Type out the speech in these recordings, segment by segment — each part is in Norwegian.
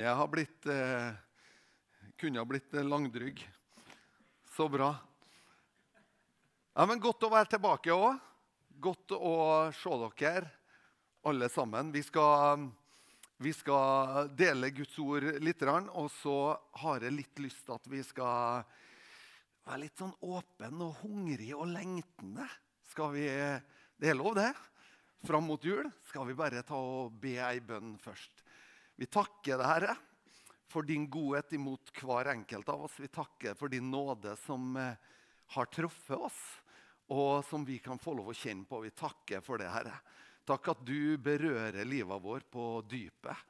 Jeg har blitt eh, Kunne ha blitt eh, langdrygg. Så bra. Ja, men Godt å være tilbake òg. Godt å se dere alle sammen. Vi skal, vi skal dele Guds ord litt, og så har jeg litt lyst til at vi skal være litt sånn åpen og hungrig og lengtende. Skal vi, Det er lov, det. Fram mot jul skal vi bare ta og be ei bønn først. Vi takker deg, Herre, for din godhet imot hver enkelt av oss. Vi takker for din nåde som eh, har truffet oss, og som vi kan få lov å kjenne på. Vi takker for det, Herre. Takk at du berører livet vår på dypet.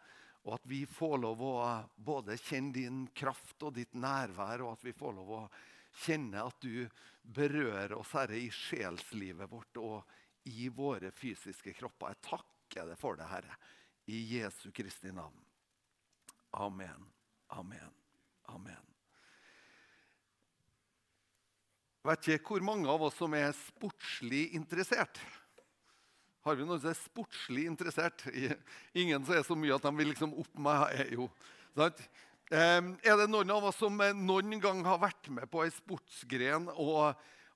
Og at vi får lov å både kjenne din kraft og ditt nærvær, og at vi får lov å kjenne at du berører oss, Herre, i sjelslivet vårt og i våre fysiske kropper. Jeg takker deg for det, Herre. I Jesu Kristi navn. Amen. Amen. Amen. Jeg vet ikke hvor mange av oss som er sportslig interessert. Har vi noen som er sportslig interessert? Ingen som er så mye at de vil liksom opp meg. jo, sant? Er det noen av oss som noen gang har vært med på ei sportsgren, og,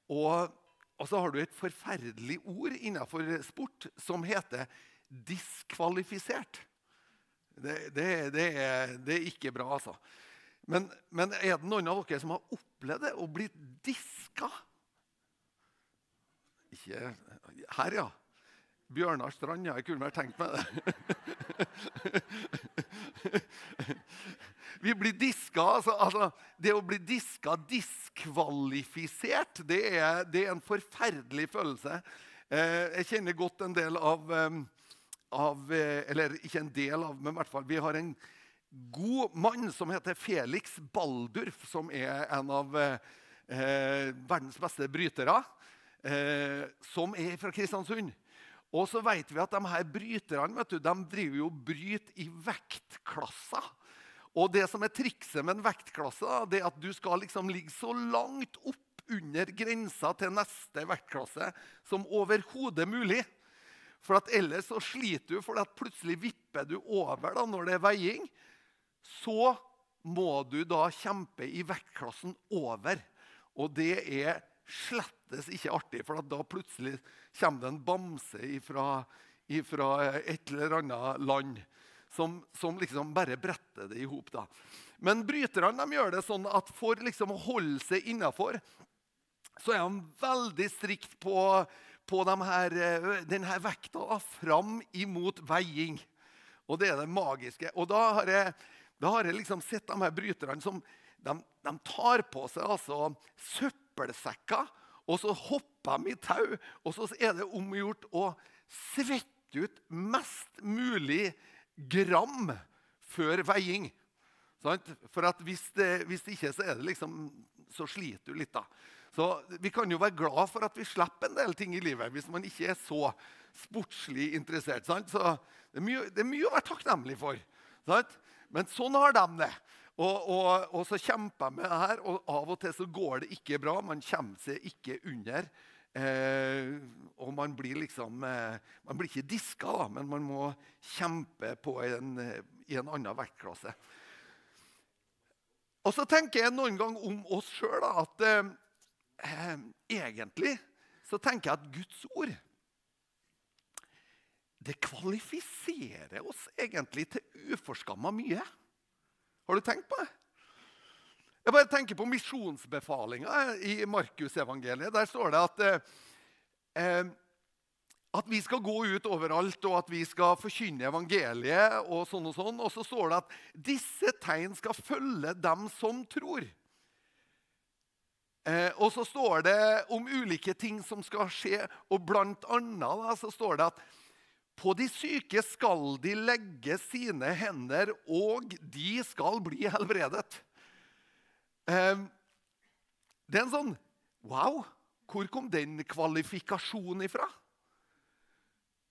og, og så har du et forferdelig ord innenfor sport som heter diskvalifisert. Det, det, det, er, det, er, ikke bra, altså. Men, men, er det noen av dere som har opplevd det, å bli diska? Ikke her, ja. Bjørnar Strand. Ja, jeg kunne vel tenkt meg det. Vi blir diska. Altså, altså, det å bli diska, diskvalifisert, det er, det er en forferdelig følelse. Eh, jeg kjenner godt en del av eh, av eh, Eller ikke en del av, men i hvert fall vi har en god mann som heter Felix Baldurf, som er en av eh, verdens beste brytere. Eh, som er fra Kristiansund. Og så vet vi at de her bryterne vet du, de driver jo bryter i vektklasser. Og det som er trikset med en vektklasse, det er at du skal liksom ligge så langt opp under grensa til neste vektklasse som overhodet mulig. For ellers så sliter du, for at plutselig vipper du over da, når det er veiing. Så må du da kjempe i vektklassen over. Og det er slettes ikke artig, for da plutselig kommer det en bamse ifra et eller annet land som, som liksom bare bretter det i hop. Men bryterne de gjør det sånn at for liksom å holde seg innafor, så er de veldig strikt på på de her, eh, denne vekta fram imot veiing. Og det er det magiske. Og da har jeg, da har jeg liksom sett de her bryterne som de, de tar på seg altså søppelsekker, og så hopper de i tau. Og så er det omgjort å svette ut mest mulig gram før veiing. For hvis det, hvis det ikke, så, liksom, så sliter du litt. da. Så Vi kan jo være glad for at vi slipper en del ting i livet hvis man ikke er så sportslig interessert. Sant? Så det er, mye, det er, mye, å være takknemlig for. Sant? Men sånn har de det. Og, og, og, så kjemper jeg med det her, og av og til så går det ikke bra. Man kommer seg ikke under. Eh, og man blir liksom eh, Man blir ikke diska, da, men man må kjempe på en, i en annen vektklasse. Og så tenker jeg noen gang om oss sjøl at eh, eh, egentlig så tenker jeg at Guds ord det kvalifiserer oss egentlig til uforskamma mye. Har du tenkt på det? Jeg bare tenker på misjonsbefalinga i Markusevangeliet. Der står det at, eh, at vi skal gå ut overalt, og at vi skal forkynne evangeliet. Og sånn og sånn. Og så står det at disse tegn skal følge dem som tror. Eh, og så står det om ulike ting som skal skje, og blant annet da, så står det at på de syke skal de legge sine hender, og de skal bli helbredet. Eh, det er en sånn Wow! Hvor kom den kvalifikasjonen ifra?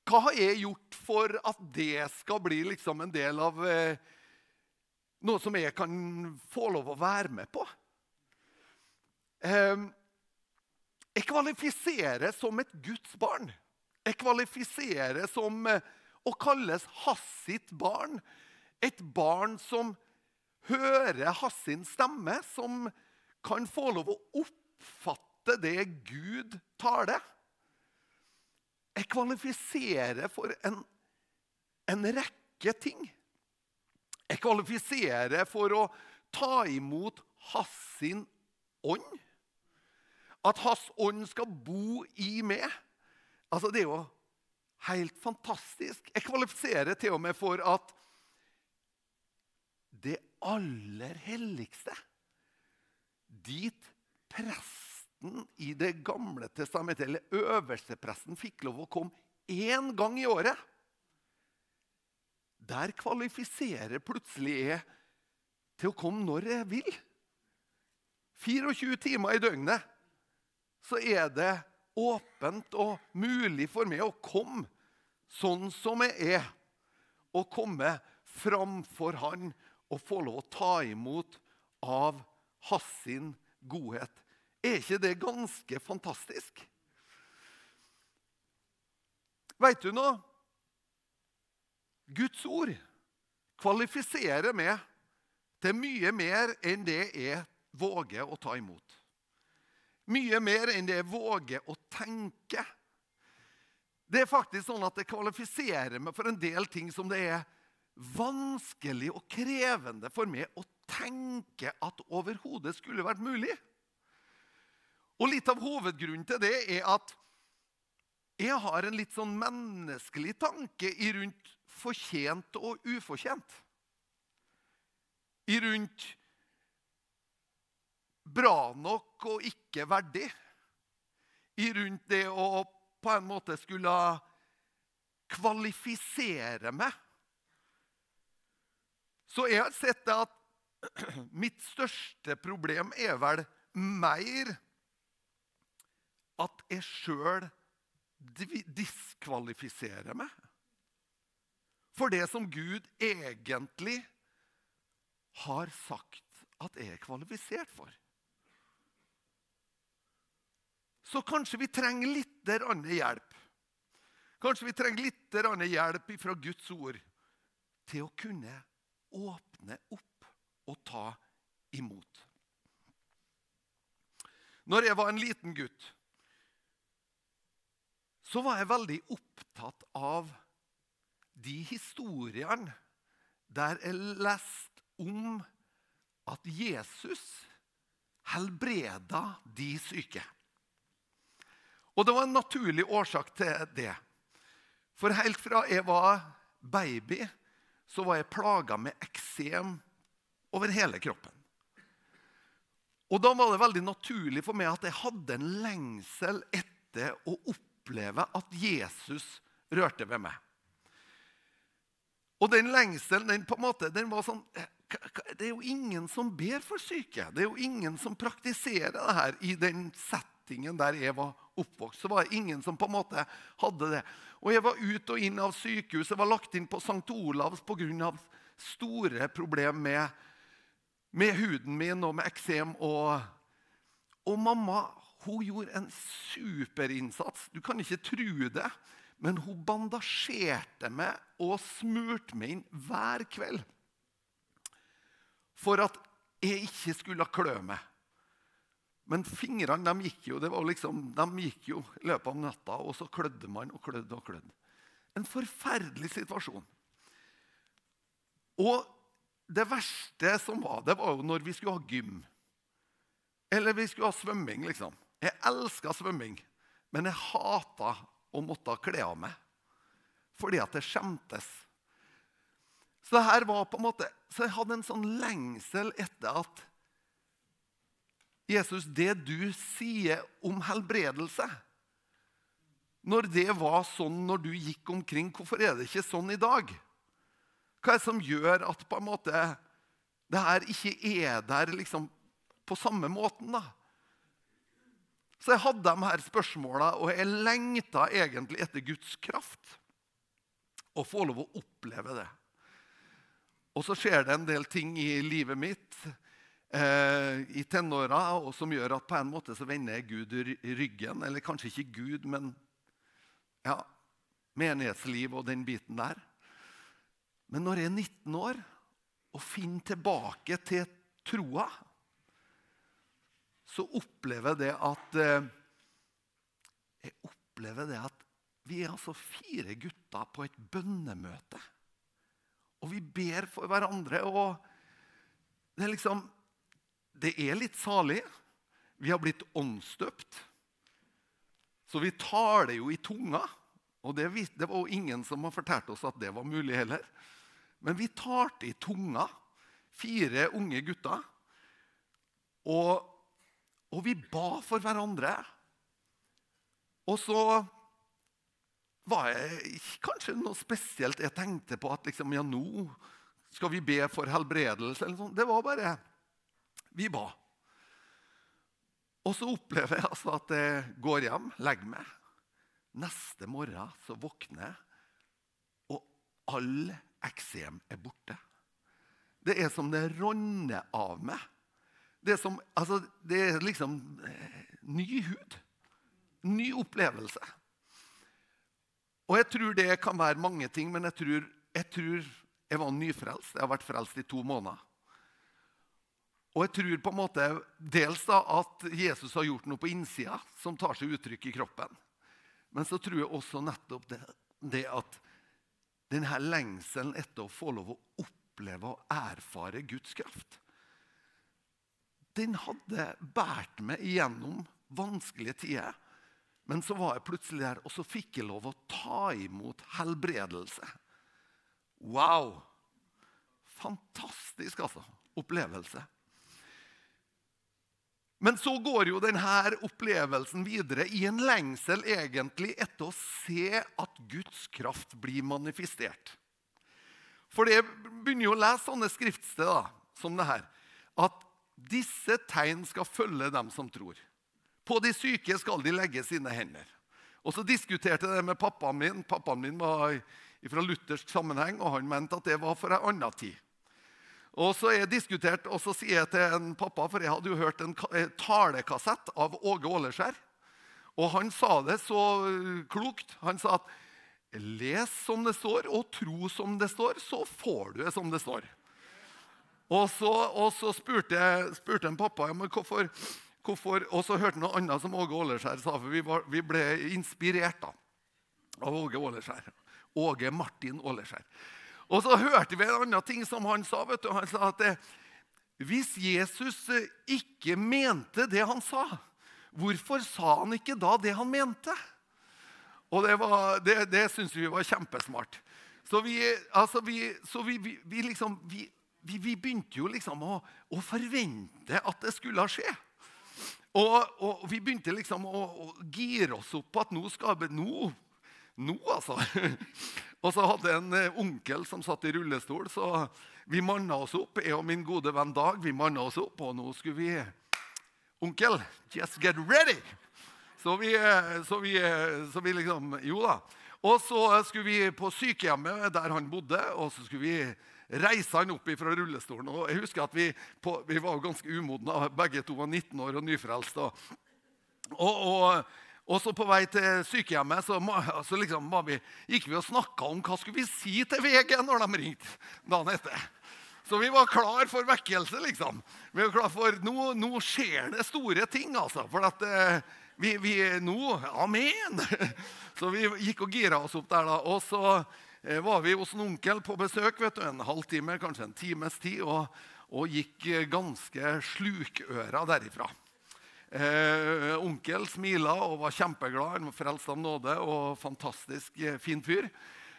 Hva har jeg gjort for at det skal bli liksom en del av eh, noe som jeg kan få lov å være med på? Ehm, jeg kvalifiserer som et Guds barn. Jeg kvalifiserer som eh, å kalles hans barn. Et barn som hører Hassins stemme, som kan få lov å oppfatte det Gud taler. Jeg kvalifiserer for en, en rekke ting. Jeg kvalifiserer for å ta imot Hassin ånd. At hans ånd skal bo i meg. Altså, Det er jo helt fantastisk. Jeg kvalifiserer til og med for at det aller helligste Dit presten i Det gamle testamentet, eller øverstepresten, fikk lov å komme én gang i året. Der kvalifiserer plutselig jeg til å komme når jeg vil. 24 timer i døgnet så er det åpent og mulig for meg å komme sånn som jeg er. Og komme framfor Han og få lov å ta imot av hans godhet. Er ikke det ganske fantastisk? Veit du noe? Guds ord kvalifiserer meg til mye mer enn det jeg våger å ta imot. Mye mer enn det jeg våger å tenke. Det er faktisk sånn at det kvalifiserer meg for en del ting som det er vanskelig og krevende for meg å tenke at overhodet skulle vært mulig. Og Litt av hovedgrunnen til det er at jeg har en litt sånn menneskelig tanke i rundt fortjent og ufortjent. I rundt bra nok og ikke verdig. I rundt det å på en måte skulle kvalifisere meg. Så jeg har sett det at mitt største problem er vel mer at jeg sjøl diskvalifiserer meg for det som Gud egentlig har sagt at jeg er kvalifisert for. Så kanskje vi trenger litt hjelp. Kanskje vi trenger litt hjelp fra Guds ord til å kunne åpne opp og ta imot. Når jeg var en liten gutt, så var jeg veldig opptatt av de historiene der jeg leste om at Jesus helbreda de syke. Og det var en naturlig årsak til det. For helt fra jeg var baby, så var jeg plaga med eksem over hele kroppen. Og Da var det veldig naturlig for meg at jeg hadde en lengsel etter å oppleve at Jesus rørte ved meg. Og den lengselen den på en måte, den var sånn eh, Det er jo ingen som ber for syke. Det er jo ingen som praktiserer det her i den settingen der jeg var oppvokst. Så var det ingen som på en måte hadde det. Og Jeg var ut og inn av sykehus. Jeg var lagt inn på St. Olavs pga. store problemer med med huden min og med eksem. Og, og mamma hun gjorde en superinnsats. Du kan ikke tro det. Men hun bandasjerte meg og smurte meg inn hver kveld. For at jeg ikke skulle klø meg. Men fingrene de gikk jo det var liksom, de gikk jo i løpet av natta, og så klødde man og klødde og klødde. En forferdelig situasjon. Og det verste som var, det var jo når vi skulle ha gym. Eller vi skulle ha svømming, liksom. Jeg elska svømming, men jeg hata å måtte kle av meg fordi at det skjemtes. Så her var på en måte, så jeg hadde en sånn lengsel etter at Jesus, det du sier om helbredelse Når det var sånn når du gikk omkring, hvorfor er det ikke sånn i dag? Hva er det som gjør at på en måte det her ikke er der liksom på samme måten? da? Så jeg hadde de her spørsmåla, og jeg lengta egentlig etter Guds kraft. Å få lov å oppleve det. Og så skjer det en del ting i livet mitt i tenåra som gjør at på en måte så vender jeg Gud ryggen. Eller kanskje ikke Gud, men ja, menighetsliv og den biten der. Men når jeg er 19 år, og finner tilbake til troa, så opplever jeg det at eh, Jeg opplever det at vi er altså fire gutter på et bønnemøte. Og vi ber for hverandre. og Det er liksom Det er litt salig. Vi har blitt åndsdøpt. Så vi taler jo i tunga. Og det, det var jo ingen som har fortalt oss at det var mulig heller. Men vi talte i tunga, fire unge gutter. Og, og vi ba for hverandre. Og så var jeg kanskje noe spesielt jeg tenkte på at liksom, ja, nå skal vi be for helbredelse. eller sånt. Det var bare Vi ba. Og så opplever jeg altså at jeg går hjem, legger meg. Neste morgen så våkner jeg, og all eksem er borte. Det er som det ronner av meg. Det er, som, altså, det er liksom eh, ny hud. Ny opplevelse. Og jeg tror det kan være mange ting, men jeg tror jeg, tror jeg var nyfrelst. Jeg har vært frelst i to måneder. Og jeg tror på en måte dels da at Jesus har gjort noe på innsida som tar seg uttrykk i kroppen. Men så tror jeg også nettopp det, det at denne lengselen etter å få lov å oppleve og erfare Guds kraft Den hadde båret meg igjennom vanskelige tider. Men så var jeg plutselig der, og så fikk jeg lov å ta imot helbredelse. Wow! Fantastisk, altså. Opplevelse. Men så går jo denne opplevelsen videre i en lengsel egentlig etter å se at Guds kraft blir manifestert. For det begynner jo å lese sånne skriftsteder som det her. At disse tegn skal følge dem som tror. På de syke skal de legge sine hender. Og Så diskuterte jeg det med pappaen min. Pappaen min var fra luthersk sammenheng, og han mente at det var for en annen tid. Og så jeg diskutert, og så sier jeg til en pappa, for jeg hadde jo hørt en talekassett av Åge Åleskjær. Og han sa det så øh, klokt. Han sa at les som det står, og tro som det står, så får du det som det står. Og så, og så spurte, spurte en pappa ja, men hvorfor, hvorfor Og så hørte han noe annet som Åge Åleskjær sa, for vi, var, vi ble inspirert da, av Åge Åleskjær. Åge Martin Åleskjær. Og så hørte vi en annen ting som han sa. vet du. Han sa at det, hvis Jesus eh, ikke mente det han sa, hvorfor sa han ikke da det han mente? Og Det, var, det, det syns vi var kjempesmart. Så vi, altså vi, så vi, vi, liksom, begynte jo liksom å, å, forvente at det skulle skje. Og, og vi begynte liksom å, å, gire oss opp på at nå skal nå, nå altså. Og så hadde jeg en eh, onkel som satt i rullestol, så vi manna oss opp. Jeg og min gode venn Dag vi manna oss opp, og nå skulle vi Onkel, just get ready! Så vi, eh, så vi, eh, så vi liksom Jo da. Og så skulle vi på sykehjemmet der han bodde, og så skulle vi reise han opp fra rullestolen. Og jeg husker at Vi, på, vi var ganske umodne. Begge to var 19 år og nyfrelst. Og, og, og så På vei til sykehjemmet så, så liksom vi, gikk vi og snakka om hva skulle vi si til VG når de ringte dagen etter. Så vi var klar for vekkelse, liksom. Vi var klar for, Nå, nå skjer det store ting, altså. For at eh, vi, vi Nå Amen! Så vi gikk og gira oss opp der, da. Og så eh, var vi hos en onkel på besøk vet du, en halvtime, kanskje en times tid, og, og gikk ganske slukøra derifra. Eh, onkel smila og var kjempeglad. Han var frelst av nåde og fantastisk eh, fin fyr.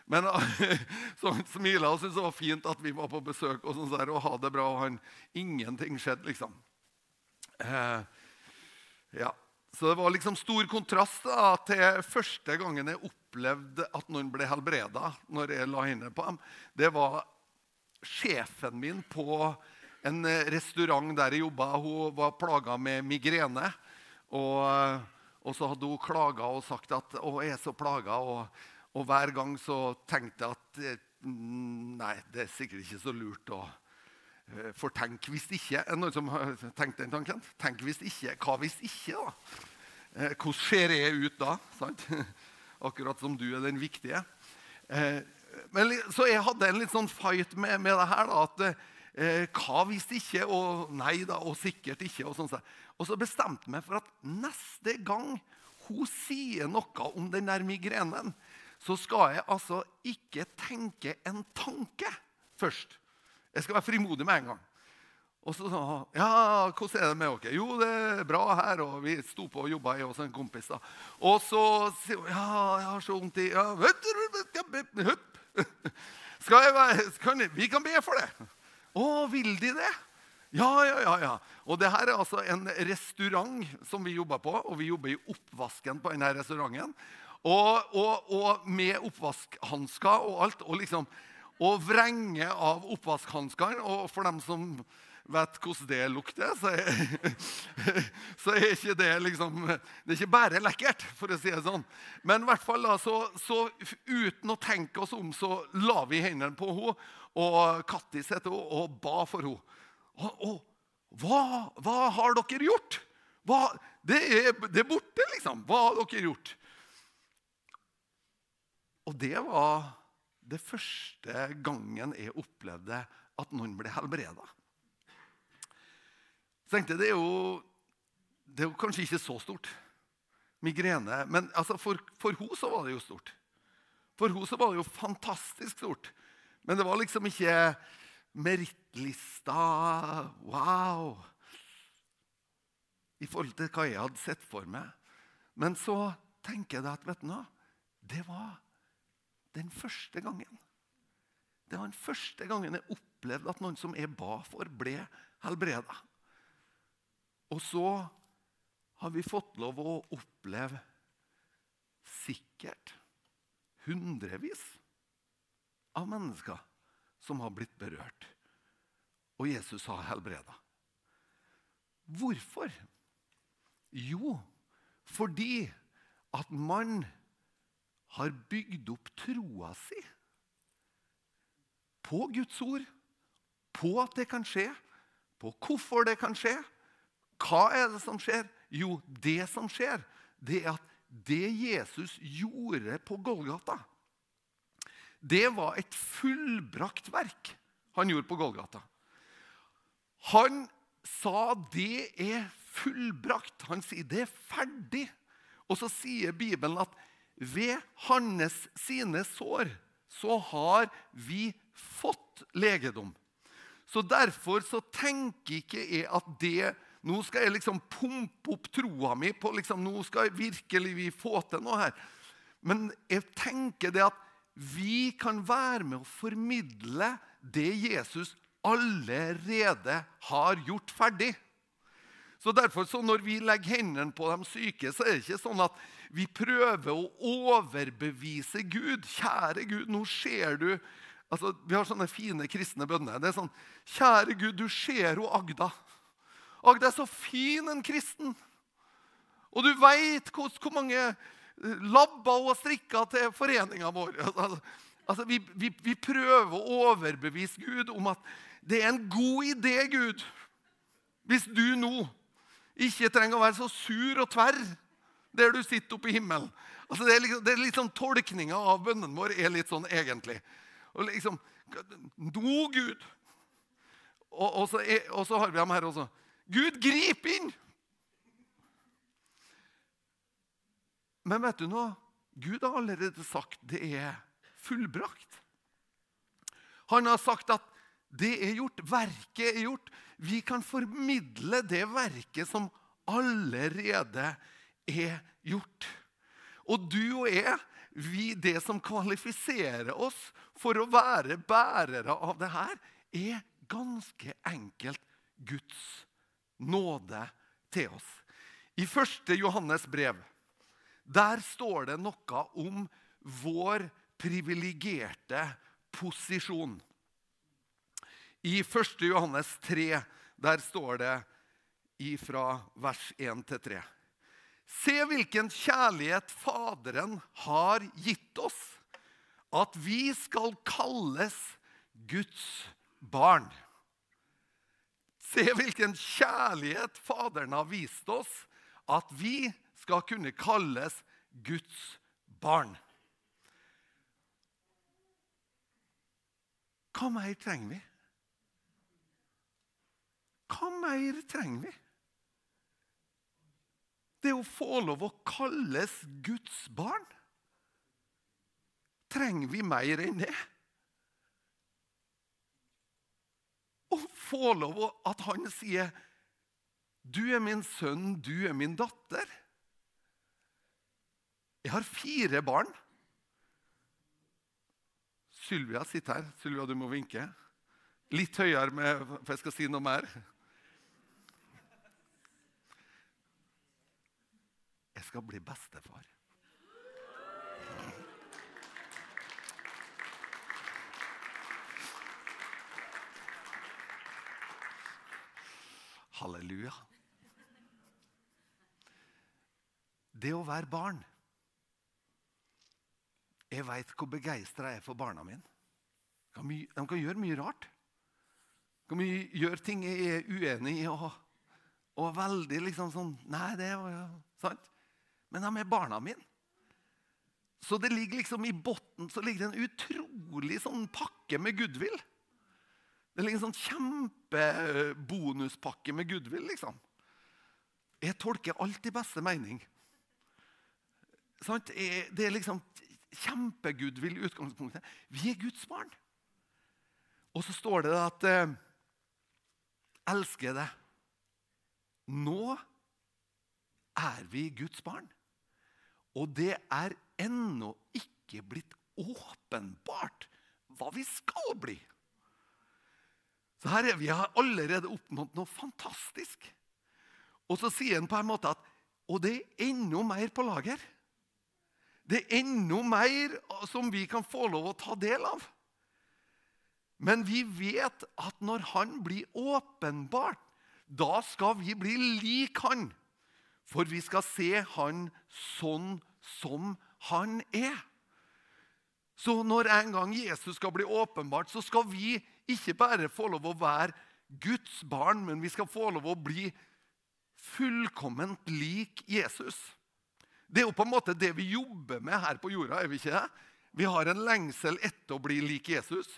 Men så han smila og syntes det var fint at vi var på besøk og, sånn der, og ha det bra. og han, Ingenting skjedde, liksom. Eh, ja. Så det var liksom stor kontrast da, til første gangen jeg opplevde at noen ble helbreda. når jeg la henne på dem. Det var sjefen min på en eh, restaurant der jeg jobba. Hun var plaga med migrene. Og, eh, og, så hadde hun klaga og sagt at jeg er så plaga'. Og, og, hver gang så tenkte jeg at eh, Nei, det er sikkert ikke så lurt å For tenk hvis ikke. Er det noen som har tenkt den tanken? Tenk hvis ikke. Hva hvis ikke, da? Hvordan ser jeg ut da? Sant? Akkurat som du er den viktige. Men, så jeg hadde en litt sånn fight med, med det her. da, at Eh, hva hvis ikke? Og nei da, og sikkert ikke. Og, sånn. og så bestemte jeg meg for at neste gang hun sier noe om den der migrenen, så skal jeg altså ikke tenke en tanke først. Jeg skal være frimodig med en gang. Og så sa han ja, hvordan er det med dere? Jo, det er bra her. Og vi sto på og jobba, jeg og en kompis. da. Og så sier hun ja, jeg har så vondt i ja, skal jeg være, Vi kan be for det. Å, vil de det? Ja, ja, ja. ja. Og det her er altså en restaurant som vi jobber på. Og vi jobber i oppvasken på denne restauranten. Og, og, og med oppvaskhansker og alt. Og liksom, og vrenge av oppvaskhanskene. Og for dem som vet hvordan det lukter, så er, så er ikke det liksom Det er ikke bare lekkert, for å si det sånn. Men i hvert fall da, så, så uten å tenke oss om, så la vi hendene på henne. Og Kattis heter hun, og ba for henne. Og, og hva, hva, har dere gjort? Hva, det, er, det er borte, liksom. Hva har dere gjort? Og det var det første gangen jeg opplevde at noen ble helbreda. Så tenkte jeg, det er, jo, det er jo kanskje ikke så stort. Migrene. Men altså, for, for henne så var det jo stort. For henne så var det jo fantastisk stort. Men det var liksom ikke merittlista Wow! I forhold til hva jeg hadde sett for meg. Men så tenker jeg at vet du noe, det var den første gangen. Det var den første gangen jeg opplevde at noen som jeg ba for, ble helbreda. Og så har vi fått lov å oppleve sikkert hundrevis av mennesker som har blitt berørt. Og Jesus har helbreda. Hvorfor? Jo, fordi at man har bygd opp troa si på Guds ord, på at det kan skje, på hvorfor det kan skje. Hva er det som skjer? Jo, det som skjer, det er at det Jesus gjorde på Golgata, det var et fullbrakt verk han gjorde på Golgata. Han sa det er fullbrakt. Han sier det er ferdig. Og så sier Bibelen at ved hans sine sår så har vi fått legedom. Så Derfor så tenker ikke jeg at det Nå skal jeg liksom pumpe opp troa mi på liksom, Nå skal jeg virkelig vi få til noe her. Men jeg tenker det at vi kan være med å formidle det Jesus allerede har gjort ferdig. Så derfor, så Når vi legger hendene på de syke, så er det ikke sånn at vi prøver å overbevise Gud. Kjære Gud, nå ser du altså, Vi har sånne fine kristne bønner. Det er sånn Kjære Gud, du ser jo Agda. Agda er så fin en kristen. Og du veit hvor, mange eh, hun har strikka til foreninga vår. Altså, altså, vi, vi, vi prøver å overbevise Gud om at det er en god idé, Gud, hvis du nå ikke trenger å være så sur og tverr der du sitter oppe i himmelen. Altså det, er liksom, det er litt sånn Tolkninga av bønnen vår er litt sånn egentlig. Og liksom Nå, Gud! Og, og, så er, og, så har vi ham her også. Gud, grip inn! Men vet du noe? Gud har allerede sagt det er fullbrakt. Han har sagt at det er gjort, verket er gjort. Vi kan formidle det verket som allerede er gjort. Og du og jeg, vi, det som kvalifiserer oss for å være bærere av det her, er ganske enkelt Guds nåde til oss. I 1. Johannes brev der står det noe om vår privilegerte posisjon. I 1. Johannes 3 der står det fra vers 1 til 3. Se hvilken kjærlighet Faderen har gitt oss, at vi skal kalles Guds barn. Se hvilken kjærlighet Faderen har vist oss, at vi skal kunne kalles Guds barn. Hva mer trenger vi? Hva mer trenger vi? Det å få lov å kalles Guds barn. Trenger vi mer enn det? Å få lov at han sier 'Du er min sønn, du er min datter'. Jeg har fire barn. Sylvia sitter her. Sylvia, du må vinke. Litt høyere, med, for jeg skal si noe mer. Jeg skal bli bestefar. Halleluja. Det å være barn Jeg veit hvor begeistra jeg er for barna mine. De kan gjøre mye rart. De kan gjøre ting jeg er uenig i. Og, og veldig liksom sånn Nei, det var jo sant. Men de er barna mine. Så det ligger liksom i bunnen en utrolig sånn pakke med goodwill. Det ligger en sånn kjempebonuspakke med goodwill. liksom. Jeg tolker alt i beste mening. Det er liksom kjempegoodwill i utgangspunktet. Vi er Guds barn. Og så står det at eh, Elsker det. Nå er vi Guds barn. Og det er ennå ikke blitt åpenbart hva vi skal bli. Så her er vi allerede oppnådd noe fantastisk. Og så sier han på en måte at Og det er enda mer på lager. Det er enda mer som vi kan få lov å ta del av. Men vi vet at når han blir åpenbart, da skal vi bli lik han. For vi skal se han sånn som han er. Så når en gang Jesus skal bli åpenbart, så skal vi ikke bare få lov å være Guds barn, men vi skal få lov å bli fullkomment lik Jesus. Det er jo på en måte det vi jobber med her på jorda. er Vi ikke det? Vi har en lengsel etter å bli lik Jesus.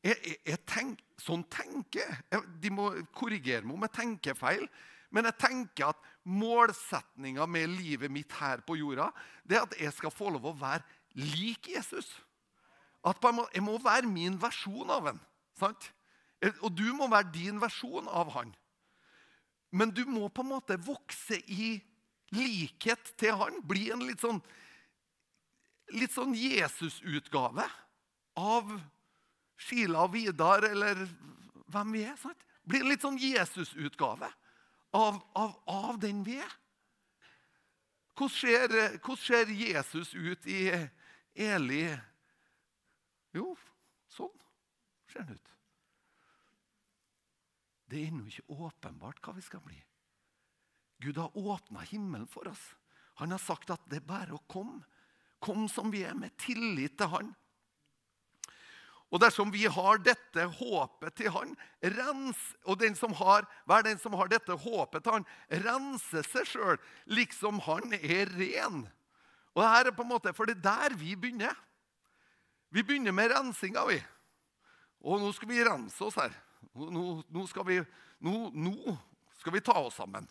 Jeg, jeg, jeg tenk, sånn tenker jeg. De må korrigere meg om jeg tenker feil. Men jeg tenker at målsetninga med livet mitt her på jorda det er at jeg skal få lov å være lik Jesus. At Jeg må være min versjon av han. Sant? Og du må være din versjon av han. Men du må på en måte vokse i likhet til han. Bli en litt sånn, litt sånn Jesus-utgave av Sheila og Vidar eller hvem vi er. sant? Bli en litt sånn Jesus-utgave av, av, av, den vi er. Hvordan ser, hvordan ser Jesus ut i Eli? Jo, sånn ser den ut. Det er ennå ikke åpenbart hva vi skal bli. Gud har åpna himmelen for oss. Han har sagt at det er bare å komme. Kom som vi er, med tillit til Han. Og dersom vi har dette håpet til Han, rens, og den som har, hver den som har dette håpet til Han, renser seg sjøl liksom Han er ren. Og det er på en måte, For det er der vi begynner. Vi begynner med rensinga, vi. Og nå skal vi rense oss her. Nå, nå, skal, vi, nå, nå skal, vi, ta oss sammen.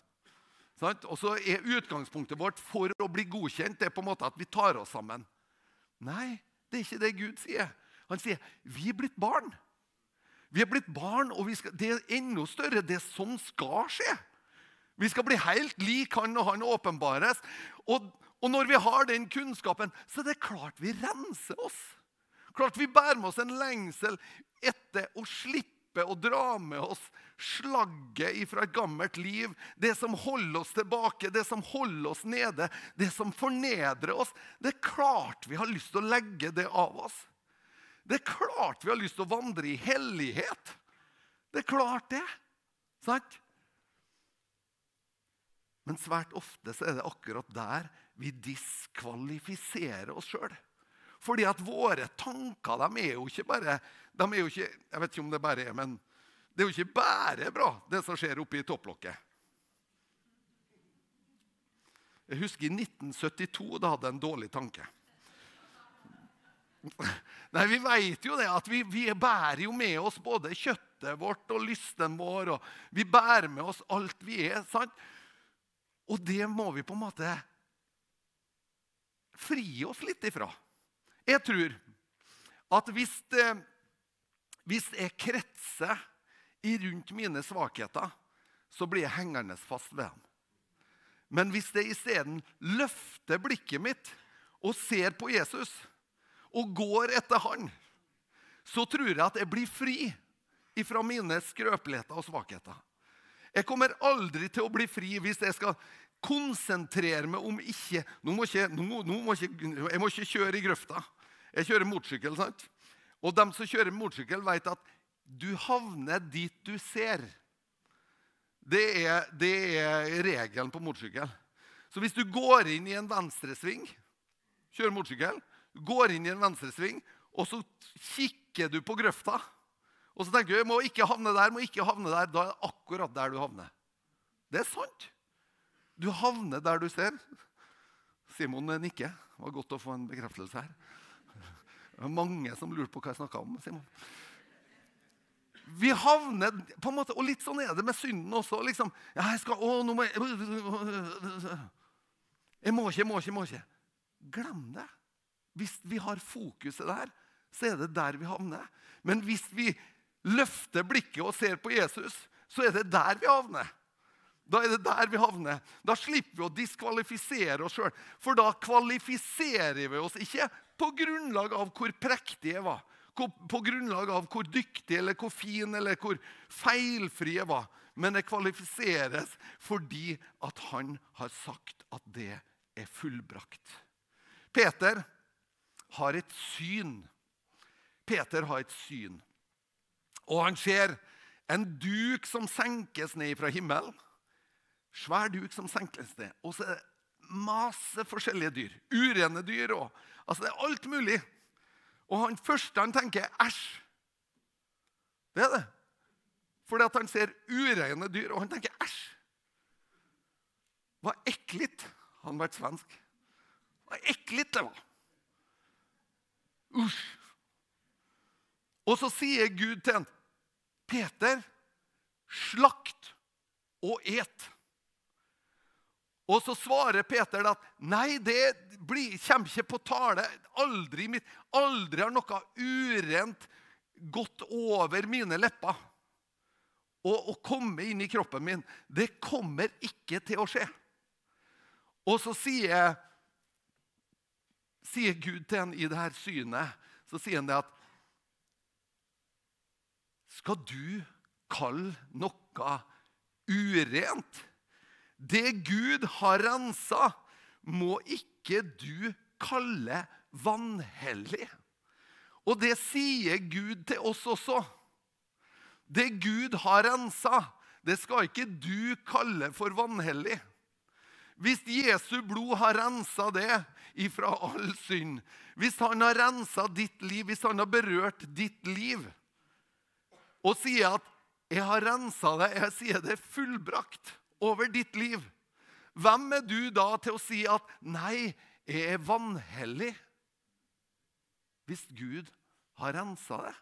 Sant? Og så er utgangspunktet vårt for å bli godkjent det er på en måte at vi tar oss sammen. Nei, det er ikke det Gud sier. Han sier vi er blitt barn. Vi er blitt barn, og skal, det er enda større, det som skal skje. Vi skal bli helt lik han og han åpenbares. Og, og når vi har den kunnskapen, så er det klart vi renser oss. Klart vi bærer med oss en lengsel etter å slippe å dra med oss slagget fra et gammelt liv. Det som holder oss tilbake, det som holder oss nede, det som fornedrer oss. Det er klart vi har lyst til å legge det av oss. Det er klart vi har lyst til å vandre i hellighet. Det er klart, det. Sant? Men svært ofte så er det akkurat der vi diskvalifiserer oss sjøl. Fordi at våre tanker de er jo ikke bare de er jo ikke, Jeg vet ikke om det bare er, men det er jo ikke bare bra, det som skjer oppe i topplokket. Jeg husker i 1972. Da hadde jeg en dårlig tanke. Nei, Vi vet jo det at vi, vi, bærer jo med oss både kjøttet vårt og lysten vår. og Vi bærer med oss alt vi er. sant? Og det må vi på en måte fri oss litt ifra. Jeg tror at hvis, det, hvis jeg kretser rundt mine svakheter, så blir jeg hengende fast ved dem. Men hvis jeg isteden løfter blikket mitt og ser på Jesus og går etter han, så tror jeg at jeg blir fri ifra mine skrøpeligheter og svakheter. Jeg kommer aldri til å bli fri hvis jeg skal konsentrere meg om ikke Nå må ikke, nå, nå må ikke Jeg må ikke kjøre i grøfta. Jeg kjører motorsykkel. sant? Og de som kjører motorsykkel, vet at du havner dit du ser. Det er, det er regelen på motorsykkel. Så hvis du går inn i en venstresving, kjører motorsykkel, går inn i en venstresving, og så kikker du på grøfta, og så tenker du jeg må ikke havne der, må ikke havne der, da er det akkurat der du havner. Det er sant. Du havner der du ser. Simon nikker. Det var godt å få en bekreftelse her. Det var mange som lurte på hva jeg snakka om. Simon. Vi havner på en måte, Og litt sånn er det med synden også. liksom, ja, jeg skal, å, nå må jeg, jeg må ikke, jeg må ikke, jeg må ikke. Glem det. Hvis vi har fokuset der, så er det der vi havner. Men hvis vi løfter blikket og ser på Jesus, så er det der vi havner. Da er det der vi havner. Da slipper vi å diskvalifisere oss sjøl. For da kvalifiserer vi oss ikke på grunnlag av hvor prektig jeg var. På grunnlag av hvor dyktig eller hvor fin eller hvor feilfri jeg var. Men jeg kvalifiseres fordi at han har sagt at det er fullbrakt. Peter har et syn. Peter har et syn. Og han ser en duk som senkes ned fra himmelen. Svær duk som senkes ned. Og så er det masse forskjellige dyr. Urene dyr. Og, altså Det er alt mulig. Og han første han tenker, æsj. Det er det. Fordi at han ser ureine dyr, og han tenker æsj. Hva ekkelt. Han vært svensk. Hva ekkelt det var. Usj. Og så sier Gud til ham, Peter, slakt og et. Og så svarer Peter at nei, det blir, kommer ikke på tale. Aldri, aldri har noe urent gått over mine lepper og, og komme inn i kroppen min. Det kommer ikke til å skje. Og så sier, sier Gud til henne i det her synet så sier han det at Skal du kalle noe urent? Det Gud har rensa, må ikke du kalle vanhellig. Og det sier Gud til oss også. Det Gud har rensa, det skal ikke du kalle for vanhellig. Hvis Jesu blod har rensa det ifra all synd, hvis han har rensa ditt liv, hvis han har berørt ditt liv, og sier at 'jeg har rensa det', jeg sier det fullbrakt over ditt liv, hvem er du da til å si at 'nei, jeg er vanhellig'? Hvis Gud har rensa det,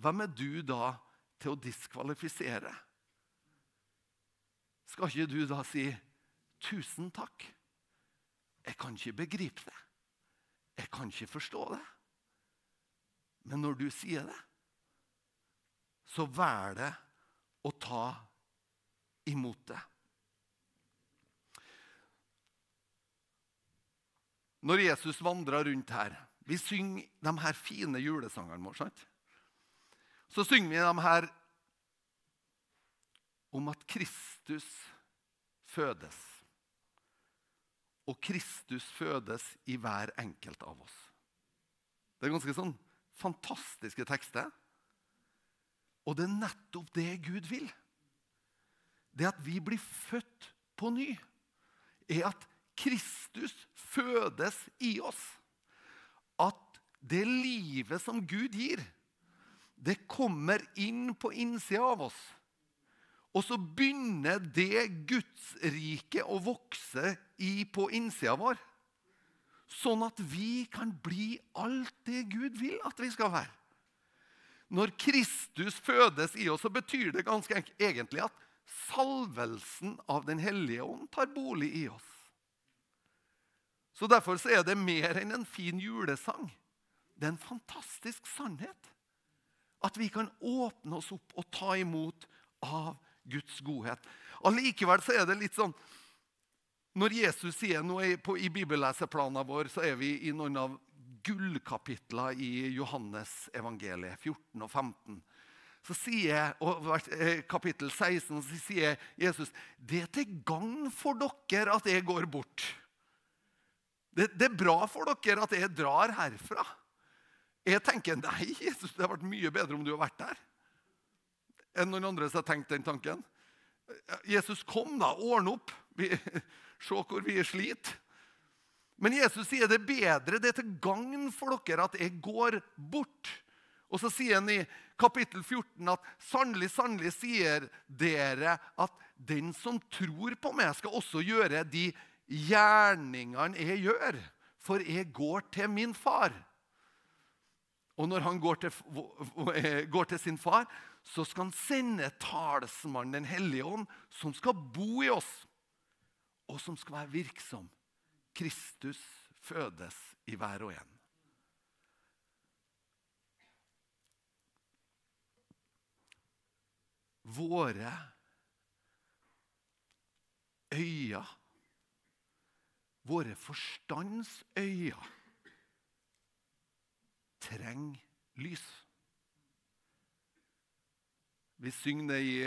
hvem er du da til å diskvalifisere? Skal ikke du da si 'tusen takk'? Jeg kan ikke begripe det. Jeg kan ikke forstå det. Men når du sier det, så vær det å ta imot det. Når Jesus vandra rundt her Vi synger de her fine julesangene våre. Så synger vi de her om at Kristus fødes. Og Kristus fødes i hver enkelt av oss. Det er ganske sånn fantastiske tekster. Og det er nettopp det Gud vil det at vi blir født på ny, er at Kristus fødes i oss. At det livet som Gud gir, det kommer inn på innsida av oss. Og så begynner det Guds rike å vokse i på innsida vår. sånn at vi kan bli alt det Gud vil at vi skal være. Når Kristus fødes i oss, så betyr det ganske egentlig at salvelsen av Den hellige ånd tar bolig i oss. Så Derfor så er det mer enn en fin julesang. Det er en fantastisk sannhet. At vi kan åpne oss opp og ta imot av Guds godhet. Allikevel så er det litt sånn Når Jesus sier noe i, bibelleseplanen vår, så er vi i noen av gullkapitler i Johannes evangeliet, 14 og 15. Så sier, eh, kapittel 16 så sier Jesus det er til gagn for dere at jeg går bort. Det, det, er bra for dere at jeg drar herfra. Jeg tenker nei, Jesus, det har vært mye bedre om du har vært der. Enn noen andre som har tenkt den tanken. Jesus, kom, da. Ordne opp. Vi, se hvor vi sliter. Men Jesus sier det er bedre, det er til gagn for dere at jeg går bort. Og så sier han i kapittel 14 at sannelig, sannelig sier dere at den som tror på meg, skal også gjøre de gjerningene jeg gjør. For jeg går til min far. Og når han går til, går til sin far, så skal han sende talsmannen Den hellige ånd, som skal bo i oss, og som skal være virksom. Kristus fødes i hver og en. Våre øyne, våre forstandsøyne, trenger lys. Vi synger det i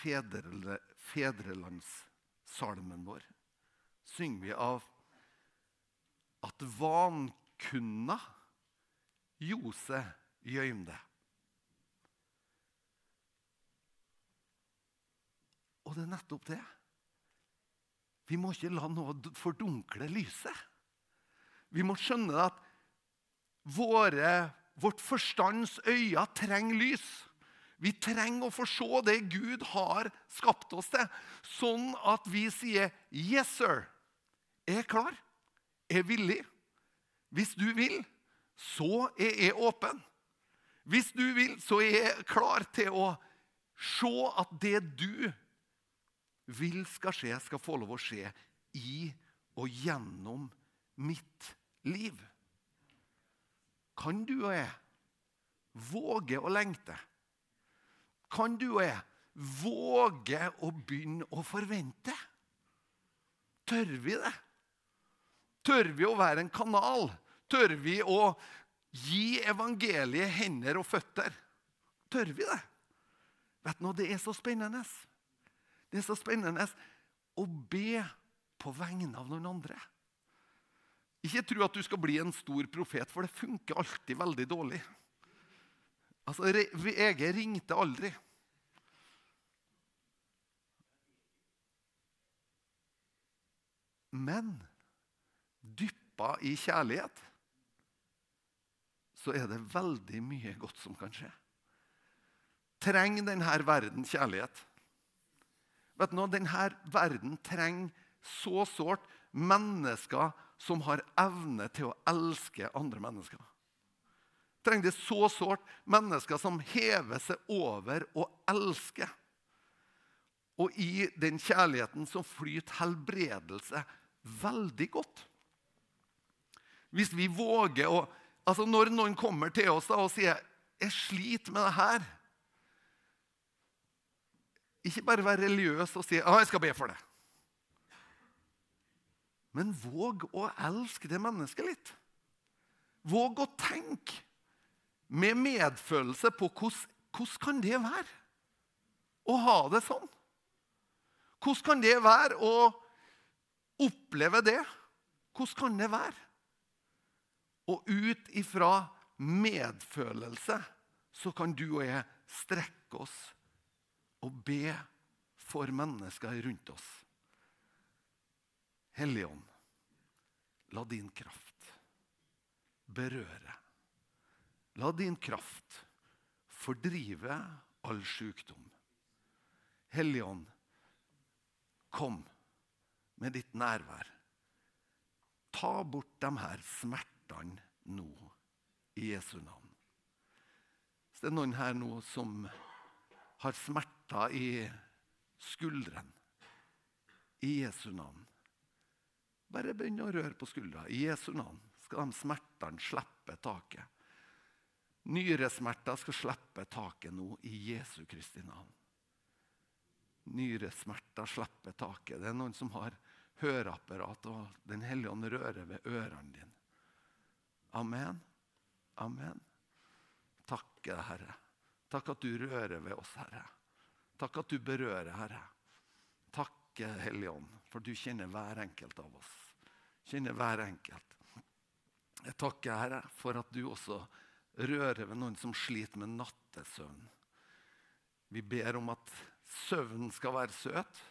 fedre, fedrelandssalmen vår. Synger vi av at vankunna Jose gjøymde. Og det er nettopp det. Vi må ikke la noe fordunkle lyset. Vi må skjønne at våre, vårt forstands øyne trenger lys. Vi trenger å få se det Gud har skapt oss til, sånn at vi sier 'Yes, sir'. Jeg er klar. Jeg er villig. Hvis du vil, så er jeg åpen. Hvis du vil, så er jeg klar til å se at det du vil skal skje, skal få lov å skje i og gjennom mitt liv. Kan du og jeg våge å lengte? kan du og jeg våge å begynne å forvente? Tør vi det? Tør vi å være en kanal? Tør vi å gi evangeliet hender og føtter? Tør vi det? Vet du, noe, Det er så spennende. Det er så spennende å be på vegne av noen andre. Ikke tro at du skal bli en stor profet, for det funker alltid veldig dårlig. Altså, VG ringte aldri. Men dyppa i kjærlighet så er det veldig mye godt som kan skje. Trenger denne verden kjærlighet? Vet du, Denne verden trenger så sårt mennesker som har evne til å elske andre mennesker trenger det så sårt mennesker som hever seg over og elsker. Og i den kjærligheten som flyter helbredelse veldig godt. Hvis vi våger å altså Når noen kommer til oss da og sier 'Jeg sliter med det her' Ikke bare være religiøs og si 'Ja, jeg skal be for det'. Men våg å elske det mennesket litt. Våg å tenke med medfølelse på hvordan kan det være å ha det sånn? Hvordan kan det være å oppleve det? Hvordan kan det være? Og ut ifra medfølelse så kan du og jeg strekke oss og be for mennesker rundt oss. Helligånd, la din kraft berøre La din kraft fordrive all sykdom. Helligånd, kom med ditt nærvær. ta bort de her smertene nå, i Jesu navn. Hvis det er noen her nå som har smerter i skulderen, i Jesu navn Bare begynn å røre på skuldra. I Jesu navn skal de smertene slippe taket. Nyresmerter skal slippe taket nå, i Jesu Kristi navn. Nyresmerter slipper taket. Det er noen som har høreapparat, og Den hellige ånd rører ved ørene dine. Amen. Amen. Takk, Herre. Takk at du rører ved oss, Herre. Takk at du berører, Herre. Takk, Hellige Ånd, for du kjenner hver enkelt av oss. Kjenner hver enkelt. Jeg takker, Herre, for at du også rører ved noen som sliter med nattesøvn. Vi ber om at søvnen skal være søt,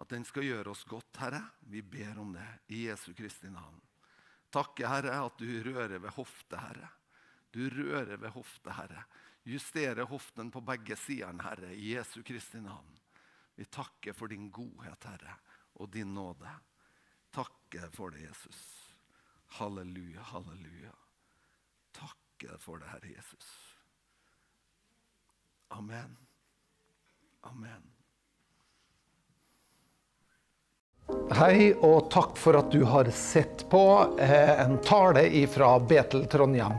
at den skal gjøre oss godt, Herre. Vi ber om det i Jesu Kristi navn. Takke, Herre, at du rører ved hofte, Herre. Du rører ved hofte, Herre. Justerer hoften på begge sidene, Herre, i Jesu Kristi navn. Vi takker for din godhet, Herre, og din nåde. Takker for det, Jesus. Halleluja, halleluja. Takker for det, Herre Jesus. Amen. Amen. Hei, og takk for at du har sett på eh, en tale fra Betel Trondheim.